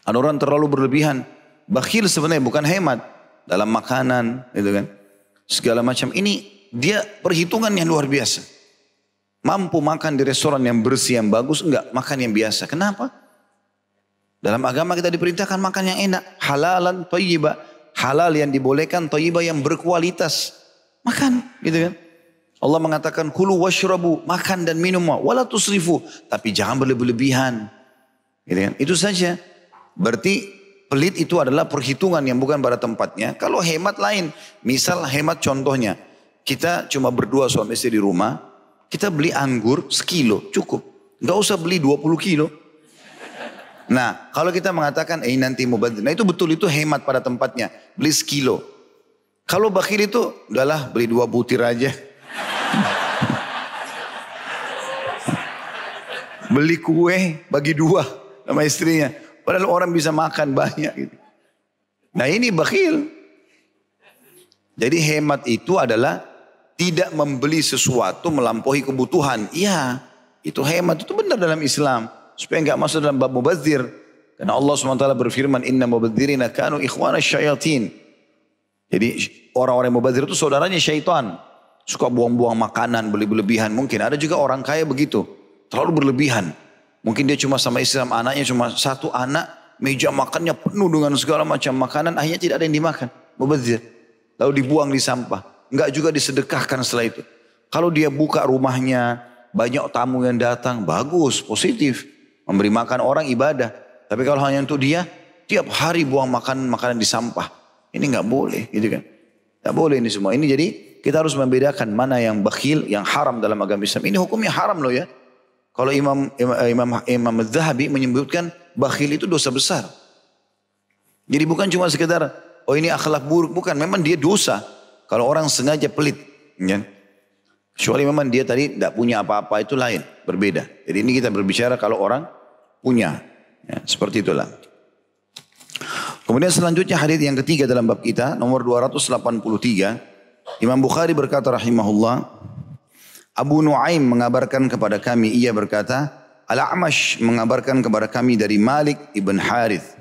Ada orang terlalu berlebihan. Bakhil sebenarnya bukan hemat dalam makanan, gitu kan? Segala macam. Ini dia perhitungan yang luar biasa. Mampu makan di restoran yang bersih, yang bagus, enggak. Makan yang biasa. Kenapa? Dalam agama kita diperintahkan makan yang enak. Halalan toyiba. Halal yang dibolehkan, toyiba yang berkualitas. Makan, gitu kan. Allah mengatakan kulu washrabu, makan dan minum wala tusrifu, tapi jangan berlebihan. Gitu kan? Itu saja. Berarti pelit itu adalah perhitungan yang bukan pada tempatnya. Kalau hemat lain, misal hemat contohnya, kita cuma berdua suami istri di rumah, kita beli anggur sekilo cukup. Gak usah beli 20 kilo. Nah kalau kita mengatakan eh nanti mau bantu. Nah itu betul itu hemat pada tempatnya. Beli sekilo. Kalau bakhil itu udahlah beli dua butir aja. beli kue bagi dua sama istrinya. Padahal orang bisa makan banyak gitu. Nah ini bakhil. Jadi hemat itu adalah tidak membeli sesuatu melampaui kebutuhan. Iya, itu hemat, itu benar dalam Islam. Supaya enggak masuk dalam bab mubazir. Karena Allah SWT berfirman, Inna mubadzirina kanu ikhwana syayatin. Jadi orang-orang mubazir itu saudaranya syaitan. Suka buang-buang makanan, beli berlebihan. Mungkin ada juga orang kaya begitu. Terlalu berlebihan. Mungkin dia cuma sama istri sama anaknya cuma satu anak. Meja makannya penuh dengan segala macam makanan. Akhirnya tidak ada yang dimakan. Mubazir. Lalu dibuang di sampah. Enggak juga disedekahkan setelah itu. Kalau dia buka rumahnya, banyak tamu yang datang, bagus, positif. Memberi makan orang ibadah. Tapi kalau hanya untuk dia, tiap hari buang makan makanan di sampah. Ini nggak boleh, gitu kan? Nggak boleh ini semua. Ini jadi kita harus membedakan mana yang bakhil, yang haram dalam agama Islam. Ini hukumnya haram loh ya. Kalau Imam Imam Imam, Imam Zahabi menyebutkan bakhil itu dosa besar. Jadi bukan cuma sekedar oh ini akhlak buruk, bukan. Memang dia dosa. Kalau orang sengaja pelit, ya. Kecuali memang dia tadi tidak punya apa-apa itu lain, berbeda. Jadi ini kita berbicara kalau orang punya, ya, seperti itulah. Kemudian selanjutnya hadis yang ketiga dalam bab kita nomor 283 Imam Bukhari berkata rahimahullah, Abu Nuaim mengabarkan kepada kami, ia berkata, Al-A'mash mengabarkan kepada kami dari Malik ibn Harith.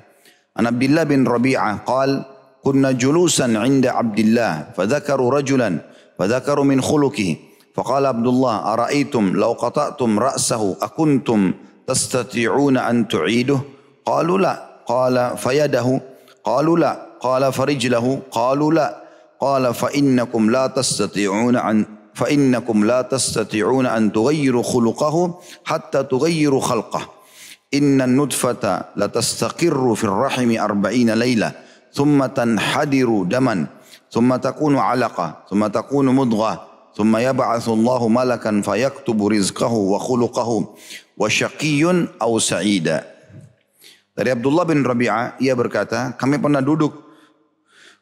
An Abdullah bin Rabi'ah qal, Kunna julusan inda Abdullah, fadhakaru rajulan, fadhakaru min khulukihi. Faqala Abdullah, ara'aitum law qata'tum ra'sahu akuntum tastati'una an tu'iduh? Qalu la. Qala fayadahu. Qalu la. Qala farijlahu. Qalu la. قال فإنكم لا تستطيعون أن فإنكم لا تستطيعون أن تغيروا خلقه حتى تغيروا خلقه. إن النطفة لتستقر في الرحم أربعين ليلة ثم تنحدر دما ثم تكون علقة ثم تكون مضغة ثم يبعث الله ملكا فيكتب رزقه وخلقه وشقي أو سعيدا Dari Abdullah bin Rabi'ah, ia berkata, kami pernah duduk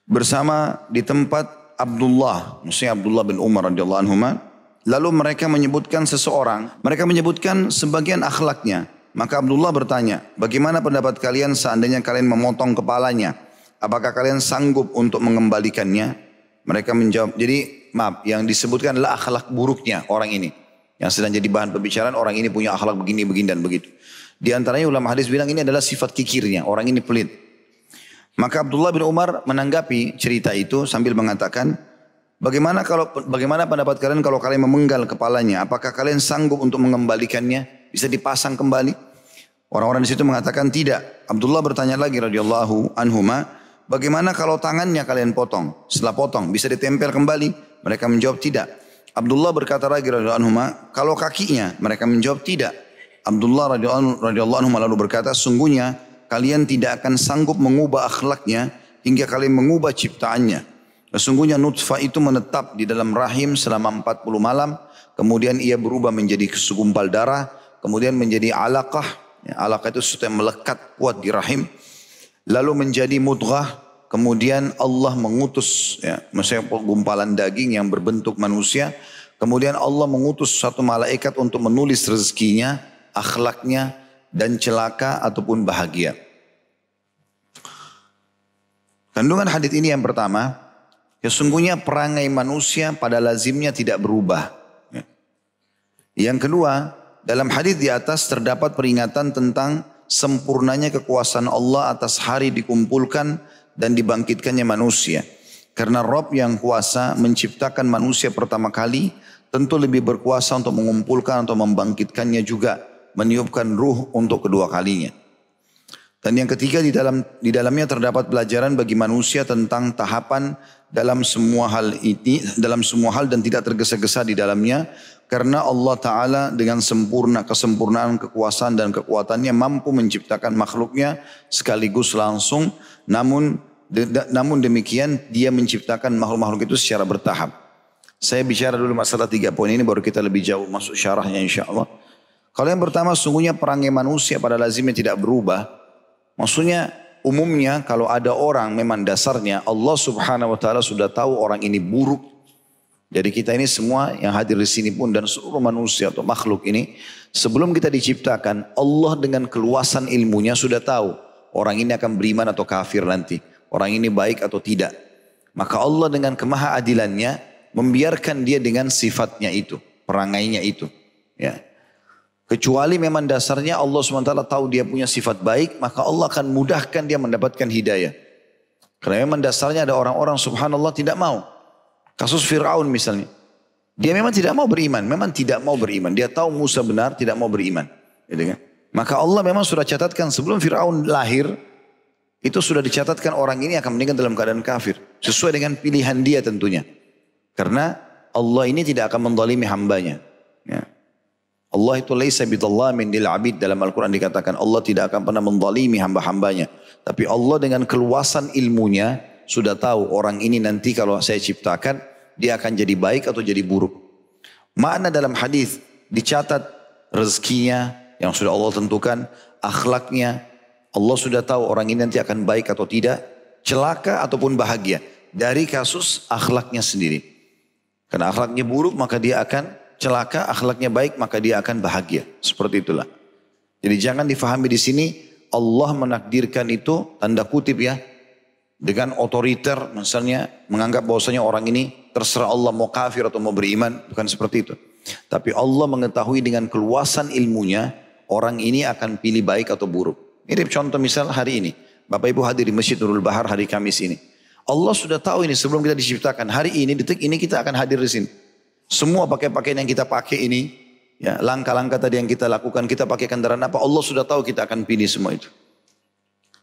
bersama di tempat Abdullah, maksudnya Abdullah bin Umar radhiyallahu anhu. Lalu mereka menyebutkan seseorang, mereka menyebutkan sebagian akhlaknya. Maka Abdullah bertanya, bagaimana pendapat kalian seandainya kalian memotong kepalanya? Apakah kalian sanggup untuk mengembalikannya? Mereka menjawab, jadi maaf, yang disebutkan adalah akhlak buruknya orang ini. Yang sedang jadi bahan pembicaraan, orang ini punya akhlak begini, begini, dan begitu. Di antaranya ulama hadis bilang ini adalah sifat kikirnya, orang ini pelit. Maka Abdullah bin Umar menanggapi cerita itu sambil mengatakan, bagaimana kalau bagaimana pendapat kalian kalau kalian memenggal kepalanya? Apakah kalian sanggup untuk mengembalikannya? Bisa dipasang kembali? Orang-orang di situ mengatakan tidak. Abdullah bertanya lagi radhiyallahu anhuma, bagaimana kalau tangannya kalian potong? Setelah potong bisa ditempel kembali? Mereka menjawab tidak. Abdullah berkata lagi radhiyallahu anhuma, kalau kakinya? Mereka menjawab tidak. Abdullah radhiyallahu anhu lalu berkata, sungguhnya kalian tidak akan sanggup mengubah akhlaknya hingga kalian mengubah ciptaannya. Sesungguhnya nutfah itu menetap di dalam rahim selama 40 malam, kemudian ia berubah menjadi segumpal darah, kemudian menjadi alaqah, ya, alaqah itu sesuatu yang melekat kuat di rahim, lalu menjadi mudghah, kemudian Allah mengutus, ya, maksudnya gumpalan daging yang berbentuk manusia, kemudian Allah mengutus satu malaikat untuk menulis rezekinya, akhlaknya, dan celaka ataupun bahagia. Kandungan hadis ini yang pertama, sesungguhnya perangai manusia pada lazimnya tidak berubah. Ya. Yang kedua, dalam hadis di atas terdapat peringatan tentang sempurnanya kekuasaan Allah atas hari dikumpulkan dan dibangkitkannya manusia. Karena Rob yang kuasa menciptakan manusia pertama kali tentu lebih berkuasa untuk mengumpulkan atau membangkitkannya juga meniupkan ruh untuk kedua kalinya. Dan yang ketiga di dalam di dalamnya terdapat pelajaran bagi manusia tentang tahapan dalam semua hal ini, dalam semua hal dan tidak tergesa-gesa di dalamnya karena Allah taala dengan sempurna kesempurnaan kekuasaan dan kekuatannya mampu menciptakan makhluknya sekaligus langsung namun namun demikian dia menciptakan makhluk-makhluk itu secara bertahap. Saya bicara dulu masalah tiga poin ini baru kita lebih jauh masuk syarahnya insya Allah. Kalau yang pertama sungguhnya perangai manusia pada lazimnya tidak berubah. Maksudnya umumnya kalau ada orang memang dasarnya Allah subhanahu wa ta'ala sudah tahu orang ini buruk. Jadi kita ini semua yang hadir di sini pun dan seluruh manusia atau makhluk ini. Sebelum kita diciptakan Allah dengan keluasan ilmunya sudah tahu. Orang ini akan beriman atau kafir nanti. Orang ini baik atau tidak. Maka Allah dengan kemahaadilannya membiarkan dia dengan sifatnya itu. Perangainya itu. Ya. Kecuali memang dasarnya Allah SWT tahu dia punya sifat baik, maka Allah akan mudahkan dia mendapatkan hidayah. Karena memang dasarnya ada orang-orang subhanallah tidak mau. Kasus Fir'aun misalnya. Dia memang tidak mau beriman, memang tidak mau beriman. Dia tahu Musa benar, tidak mau beriman. Kan? Maka Allah memang sudah catatkan sebelum Fir'aun lahir, itu sudah dicatatkan orang ini akan meninggal dalam keadaan kafir. Sesuai dengan pilihan dia tentunya. Karena Allah ini tidak akan mendalimi hambanya. Ya. Allah itu laisa bidhallamin lil abid dalam Al-Quran dikatakan Allah tidak akan pernah mendalimi hamba-hambanya. Tapi Allah dengan keluasan ilmunya sudah tahu orang ini nanti kalau saya ciptakan dia akan jadi baik atau jadi buruk. Makna dalam hadis dicatat rezekinya yang sudah Allah tentukan, akhlaknya Allah sudah tahu orang ini nanti akan baik atau tidak, celaka ataupun bahagia dari kasus akhlaknya sendiri. Karena akhlaknya buruk maka dia akan celaka, akhlaknya baik, maka dia akan bahagia. Seperti itulah. Jadi jangan difahami di sini Allah menakdirkan itu tanda kutip ya dengan otoriter misalnya menganggap bahwasanya orang ini terserah Allah mau kafir atau mau beriman bukan seperti itu. Tapi Allah mengetahui dengan keluasan ilmunya orang ini akan pilih baik atau buruk. Mirip contoh misal hari ini. Bapak Ibu hadir di Masjid Nurul Bahar hari Kamis ini. Allah sudah tahu ini sebelum kita diciptakan. Hari ini, detik ini kita akan hadir di sini. Semua pakai pakaian yang kita pakai ini, ya langkah-langkah tadi yang kita lakukan, kita pakai kendaraan apa, Allah sudah tahu kita akan pilih semua itu.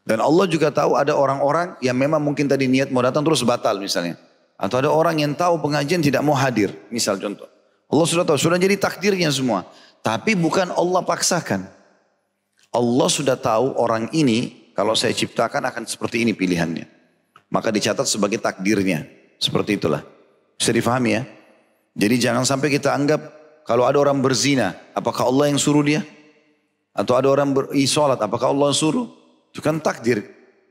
Dan Allah juga tahu ada orang-orang yang memang mungkin tadi niat mau datang terus batal misalnya. Atau ada orang yang tahu pengajian tidak mau hadir, misal contoh. Allah sudah tahu, sudah jadi takdirnya semua. Tapi bukan Allah paksakan. Allah sudah tahu orang ini kalau saya ciptakan akan seperti ini pilihannya. Maka dicatat sebagai takdirnya. Seperti itulah. Bisa difahami ya? Jadi jangan sampai kita anggap kalau ada orang berzina, apakah Allah yang suruh dia? Atau ada orang berisolat, apakah Allah yang suruh? Itu kan takdir.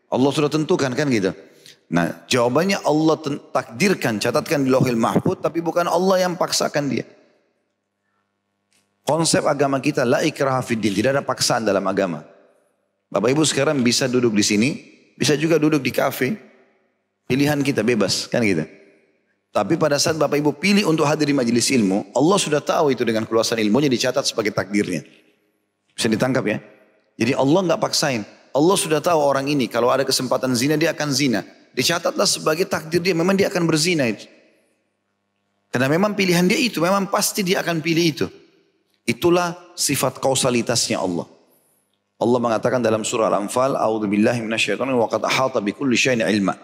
Allah sudah tentukan kan gitu. Nah jawabannya Allah takdirkan, catatkan di lohil mahfud, tapi bukan Allah yang paksakan dia. Konsep agama kita la ikraha fiddin, tidak ada paksaan dalam agama. Bapak Ibu sekarang bisa duduk di sini, bisa juga duduk di kafe. Pilihan kita bebas, kan gitu. Tapi pada saat Bapak Ibu pilih untuk hadir di majelis ilmu, Allah sudah tahu itu dengan keluasan ilmunya dicatat sebagai takdirnya. Bisa ditangkap ya? Jadi Allah nggak paksain. Allah sudah tahu orang ini kalau ada kesempatan zina dia akan zina. Dicatatlah sebagai takdir dia, memang dia akan berzina itu. Karena memang pilihan dia itu, memang pasti dia akan pilih itu. Itulah sifat kausalitasnya Allah. Allah mengatakan dalam surah Al-Anfal, "A'udzubillahi minasyaitonir wa qad ahata bikulli syai'in ilma."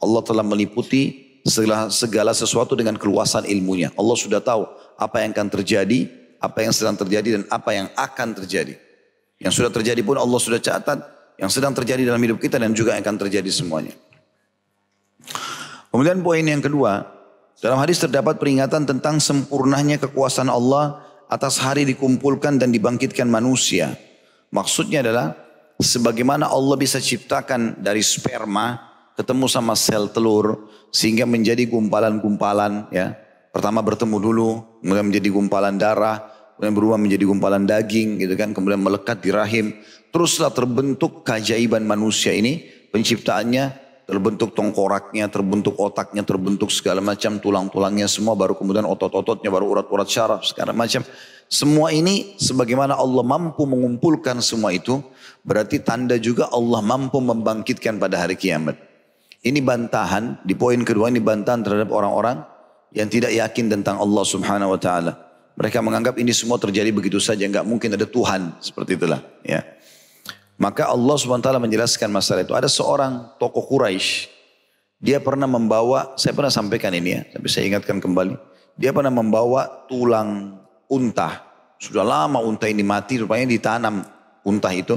Allah telah meliputi segala, segala sesuatu dengan keluasan ilmunya. Allah sudah tahu apa yang akan terjadi, apa yang sedang terjadi dan apa yang akan terjadi. Yang sudah terjadi pun Allah sudah catat, yang sedang terjadi dalam hidup kita dan juga yang akan terjadi semuanya. Kemudian poin yang kedua, dalam hadis terdapat peringatan tentang sempurnanya kekuasaan Allah atas hari dikumpulkan dan dibangkitkan manusia. Maksudnya adalah sebagaimana Allah bisa ciptakan dari sperma ketemu sama sel telur sehingga menjadi gumpalan-gumpalan ya. Pertama bertemu dulu, kemudian menjadi gumpalan darah, kemudian berubah menjadi gumpalan daging gitu kan, kemudian melekat di rahim. Teruslah terbentuk keajaiban manusia ini, penciptaannya terbentuk tongkoraknya, terbentuk otaknya, terbentuk segala macam tulang-tulangnya semua, baru kemudian otot-ototnya, baru urat-urat syaraf, segala macam. Semua ini sebagaimana Allah mampu mengumpulkan semua itu, berarti tanda juga Allah mampu membangkitkan pada hari kiamat. Ini bantahan, di poin kedua ini bantahan terhadap orang-orang yang tidak yakin tentang Allah subhanahu wa ta'ala. Mereka menganggap ini semua terjadi begitu saja, nggak mungkin ada Tuhan, seperti itulah. Ya. Maka Allah SWT menjelaskan masalah itu. Ada seorang tokoh Quraisy, dia pernah membawa, saya pernah sampaikan ini ya, tapi saya ingatkan kembali. Dia pernah membawa tulang unta. Sudah lama unta ini mati, rupanya ditanam unta itu.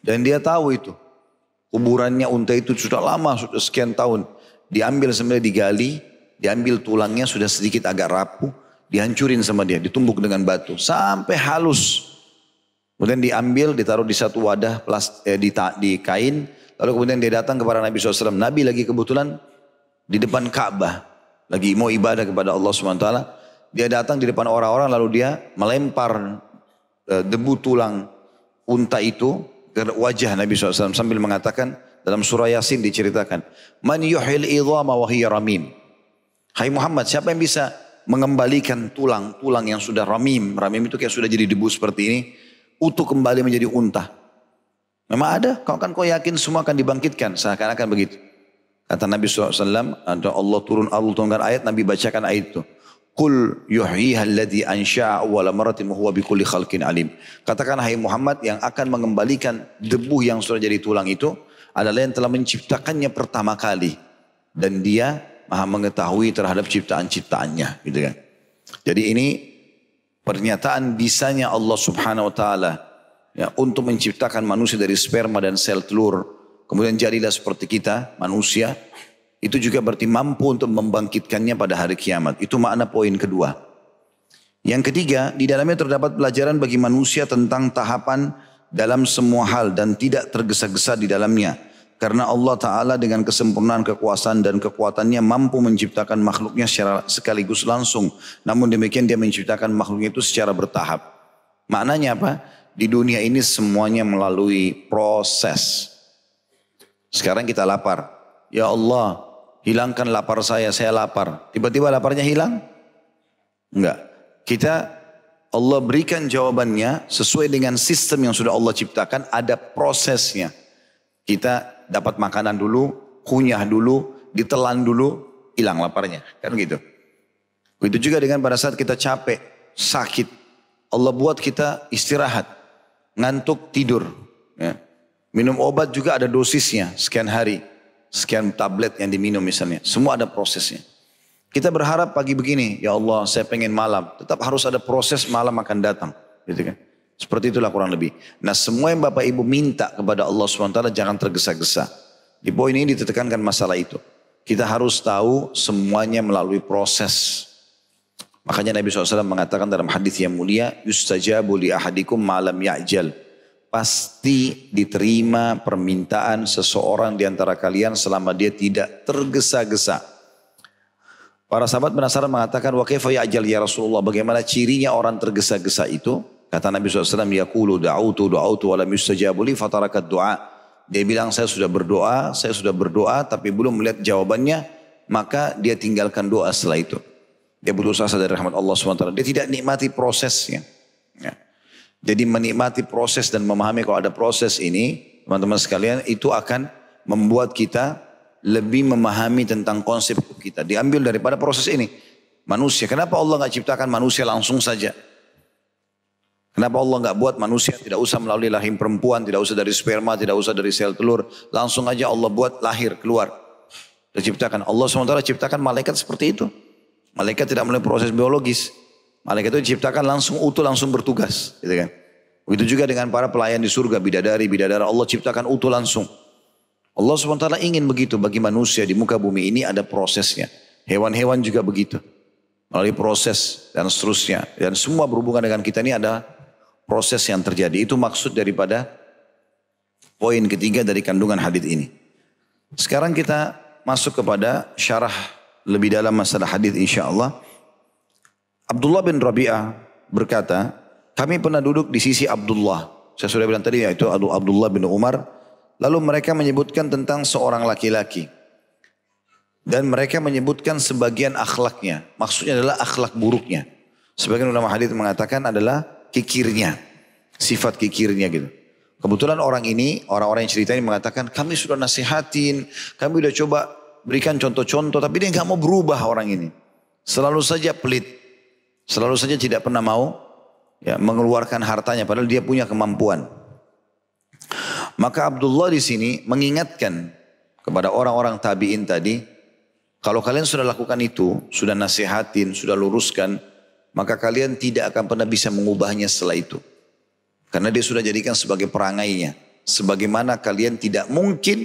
Dan dia tahu itu. Kuburannya unta itu sudah lama, sudah sekian tahun. Diambil sebenarnya digali, diambil tulangnya sudah sedikit agak rapuh, dihancurin sama dia, ditumbuk dengan batu. Sampai halus. Kemudian diambil, ditaruh di satu wadah plastik, eh, di, di kain. Lalu kemudian dia datang kepada Nabi SAW. Nabi lagi kebetulan di depan Ka'bah. Lagi mau ibadah kepada Allah SWT. Dia datang di depan orang-orang lalu dia melempar eh, debu tulang unta itu wajah Nabi SAW. Sambil mengatakan dalam surah Yasin diceritakan. Man yuhil idhama wa ramim. Hai Muhammad, siapa yang bisa mengembalikan tulang-tulang yang sudah ramim. Ramim itu kayak sudah jadi debu seperti ini utuh kembali menjadi unta. Memang ada, kau kan kau yakin semua akan dibangkitkan, seakan-akan begitu. Kata Nabi SAW, ada Allah turun, Allah turunkan ayat, Nabi bacakan ayat itu. Kul yuhyiha alladhi ansha'a awwala maratin huwa bikulli khalqin alim. Katakan hai Muhammad yang akan mengembalikan debu yang sudah jadi tulang itu adalah yang telah menciptakannya pertama kali dan dia maha mengetahui terhadap ciptaan-ciptaannya gitu kan. Jadi ini pernyataan bisanya Allah Subhanahu wa taala ya untuk menciptakan manusia dari sperma dan sel telur kemudian jadilah seperti kita manusia itu juga berarti mampu untuk membangkitkannya pada hari kiamat itu makna poin kedua yang ketiga di dalamnya terdapat pelajaran bagi manusia tentang tahapan dalam semua hal dan tidak tergesa-gesa di dalamnya karena Allah Ta'ala dengan kesempurnaan kekuasaan dan kekuatannya mampu menciptakan makhluknya secara sekaligus langsung. Namun demikian dia menciptakan makhluknya itu secara bertahap. Maknanya apa? Di dunia ini semuanya melalui proses. Sekarang kita lapar. Ya Allah, hilangkan lapar saya, saya lapar. Tiba-tiba laparnya hilang? Enggak. Kita Allah berikan jawabannya sesuai dengan sistem yang sudah Allah ciptakan, ada prosesnya. Kita dapat makanan dulu, kunyah dulu, ditelan dulu, hilang laparnya. Kan gitu. Begitu juga dengan pada saat kita capek, sakit. Allah buat kita istirahat, ngantuk, tidur. Ya. Minum obat juga ada dosisnya, sekian hari. Sekian tablet yang diminum misalnya. Semua ada prosesnya. Kita berharap pagi begini, ya Allah saya pengen malam. Tetap harus ada proses malam akan datang. Gitu kan. Seperti itulah kurang lebih. Nah semua yang Bapak Ibu minta kepada Allah SWT jangan tergesa-gesa. Di poin ini ditekankan masalah itu. Kita harus tahu semuanya melalui proses. Makanya Nabi SAW mengatakan dalam hadis yang mulia, Yustajabu li ahadikum malam ya'jal. Pasti diterima permintaan seseorang di antara kalian selama dia tidak tergesa-gesa. Para sahabat penasaran mengatakan, wa kaifa ya'jal ya Rasulullah, bagaimana cirinya orang tergesa-gesa itu? Kata Nabi SAW, yaqulu da'autu da'autu wa lam yustajabu li fatarakat du'a. Dia bilang, saya sudah berdoa, saya sudah berdoa, tapi belum melihat jawabannya, maka dia tinggalkan doa setelah itu. Dia asa dari rahmat Allah SWT. Dia tidak nikmati prosesnya. Ya. Jadi menikmati proses dan memahami kalau ada proses ini, teman-teman sekalian, itu akan membuat kita lebih memahami tentang konsep kita. Diambil daripada proses ini. Manusia, kenapa Allah nggak ciptakan manusia langsung saja? Kenapa Allah nggak buat manusia tidak usah melalui lahir perempuan, tidak usah dari sperma, tidak usah dari sel telur, langsung aja Allah buat lahir keluar. Diciptakan Allah SWT ciptakan malaikat seperti itu. Malaikat tidak melalui proses biologis. Malaikat itu diciptakan langsung utuh, langsung bertugas. Gitu kan. Begitu juga dengan para pelayan di surga, bidadari, bidadara Allah ciptakan utuh langsung. Allah SWT ingin begitu bagi manusia di muka bumi ini ada prosesnya. Hewan-hewan juga begitu. Melalui proses dan seterusnya. Dan semua berhubungan dengan kita ini ada proses yang terjadi. Itu maksud daripada poin ketiga dari kandungan hadis ini. Sekarang kita masuk kepada syarah lebih dalam masalah hadis insya Allah. Abdullah bin Rabi'ah berkata, kami pernah duduk di sisi Abdullah. Saya sudah bilang tadi yaitu Abdullah bin Umar. Lalu mereka menyebutkan tentang seorang laki-laki. Dan mereka menyebutkan sebagian akhlaknya. Maksudnya adalah akhlak buruknya. Sebagian ulama hadis mengatakan adalah kikirnya. Sifat kikirnya gitu. Kebetulan orang ini, orang-orang yang cerita ini mengatakan, kami sudah nasihatin, kami sudah coba berikan contoh-contoh, tapi dia nggak mau berubah orang ini. Selalu saja pelit, Selalu saja tidak pernah mau ya, mengeluarkan hartanya padahal dia punya kemampuan. Maka Abdullah di sini mengingatkan kepada orang-orang tabi'in tadi, kalau kalian sudah lakukan itu, sudah nasihatin, sudah luruskan, maka kalian tidak akan pernah bisa mengubahnya setelah itu. Karena dia sudah jadikan sebagai perangainya. Sebagaimana kalian tidak mungkin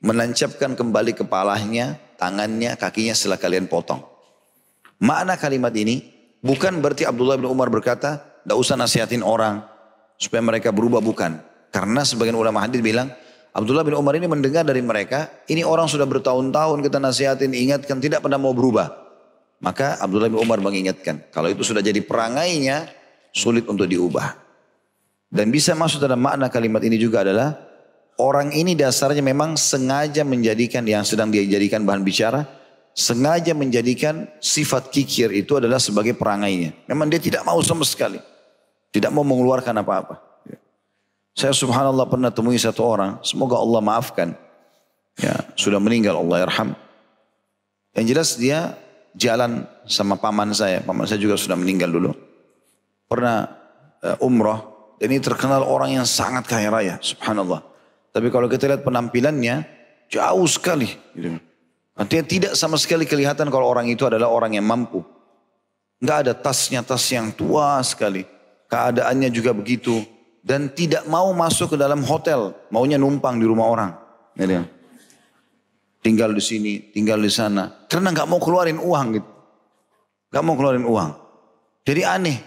menancapkan kembali kepalanya, tangannya, kakinya setelah kalian potong. Makna kalimat ini, Bukan berarti Abdullah bin Umar berkata, tidak usah nasihatin orang supaya mereka berubah, bukan. Karena sebagian ulama hadis bilang, Abdullah bin Umar ini mendengar dari mereka, ini orang sudah bertahun-tahun kita nasihatin, ingatkan, tidak pernah mau berubah. Maka Abdullah bin Umar mengingatkan, kalau itu sudah jadi perangainya, sulit untuk diubah. Dan bisa masuk dalam makna kalimat ini juga adalah, orang ini dasarnya memang sengaja menjadikan yang sedang dia jadikan bahan bicara, sengaja menjadikan sifat kikir itu adalah sebagai perangainya. Memang dia tidak mau sama sekali. Tidak mau mengeluarkan apa-apa. Saya subhanallah pernah temui satu orang. Semoga Allah maafkan. Ya, sudah meninggal Allah yarham. Yang jelas dia jalan sama paman saya. Paman saya juga sudah meninggal dulu. Pernah uh, umrah. Dan ini terkenal orang yang sangat kaya raya. Subhanallah. Tapi kalau kita lihat penampilannya. Jauh sekali. Gitu. Artinya tidak sama sekali kelihatan kalau orang itu adalah orang yang mampu. Enggak ada tasnya, tas yang tua sekali. Keadaannya juga begitu. Dan tidak mau masuk ke dalam hotel. Maunya numpang di rumah orang. Ya, tinggal di sini, tinggal di sana. Karena nggak mau keluarin uang gitu. Nggak mau keluarin uang. Jadi aneh.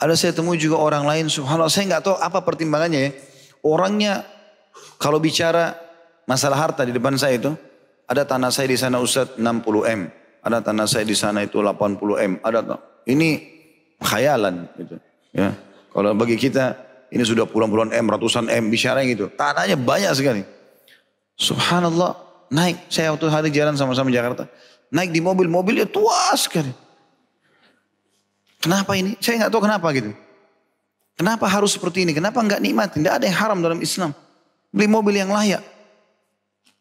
Ada saya temui juga orang lain, subhanallah. Saya nggak tahu apa pertimbangannya ya. Orangnya kalau bicara masalah harta di depan saya itu, ada tanah saya di sana Ustaz 60 M. Ada tanah saya di sana itu 80 M. Ada ini khayalan gitu. Ya. Kalau bagi kita ini sudah puluhan-puluhan M, ratusan M bicara gitu. Tanahnya banyak sekali. Subhanallah, naik. Saya waktu hari jalan sama-sama Jakarta. Naik di mobil, mobilnya tua sekali. Kenapa ini? Saya nggak tahu kenapa gitu. Kenapa harus seperti ini? Kenapa nggak nikmat? Tidak ada yang haram dalam Islam. Beli mobil yang layak.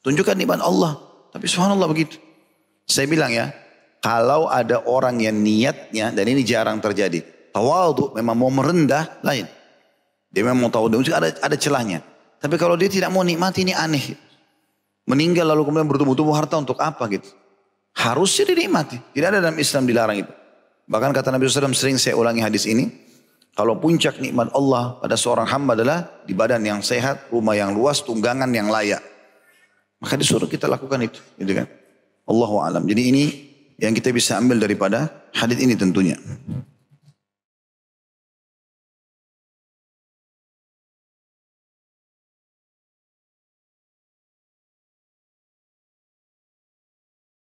Tunjukkan nikmat Allah. Tapi subhanallah begitu. Saya bilang ya, kalau ada orang yang niatnya, dan ini jarang terjadi. Tawadu memang mau merendah, lain. Dia memang mau tahu, ada, ada celahnya. Tapi kalau dia tidak mau nikmati, ini aneh. Meninggal lalu kemudian bertumbuh-tumbuh harta untuk apa gitu. Harusnya dinikmati. Tidak ada dalam Islam dilarang itu. Bahkan kata Nabi SAW sering saya ulangi hadis ini. Kalau puncak nikmat Allah pada seorang hamba adalah di badan yang sehat, rumah yang luas, tunggangan yang layak. Maka disuruh kita lakukan itu, gitu kan? Allahu alam. Jadi ini yang kita bisa ambil daripada hadis ini tentunya.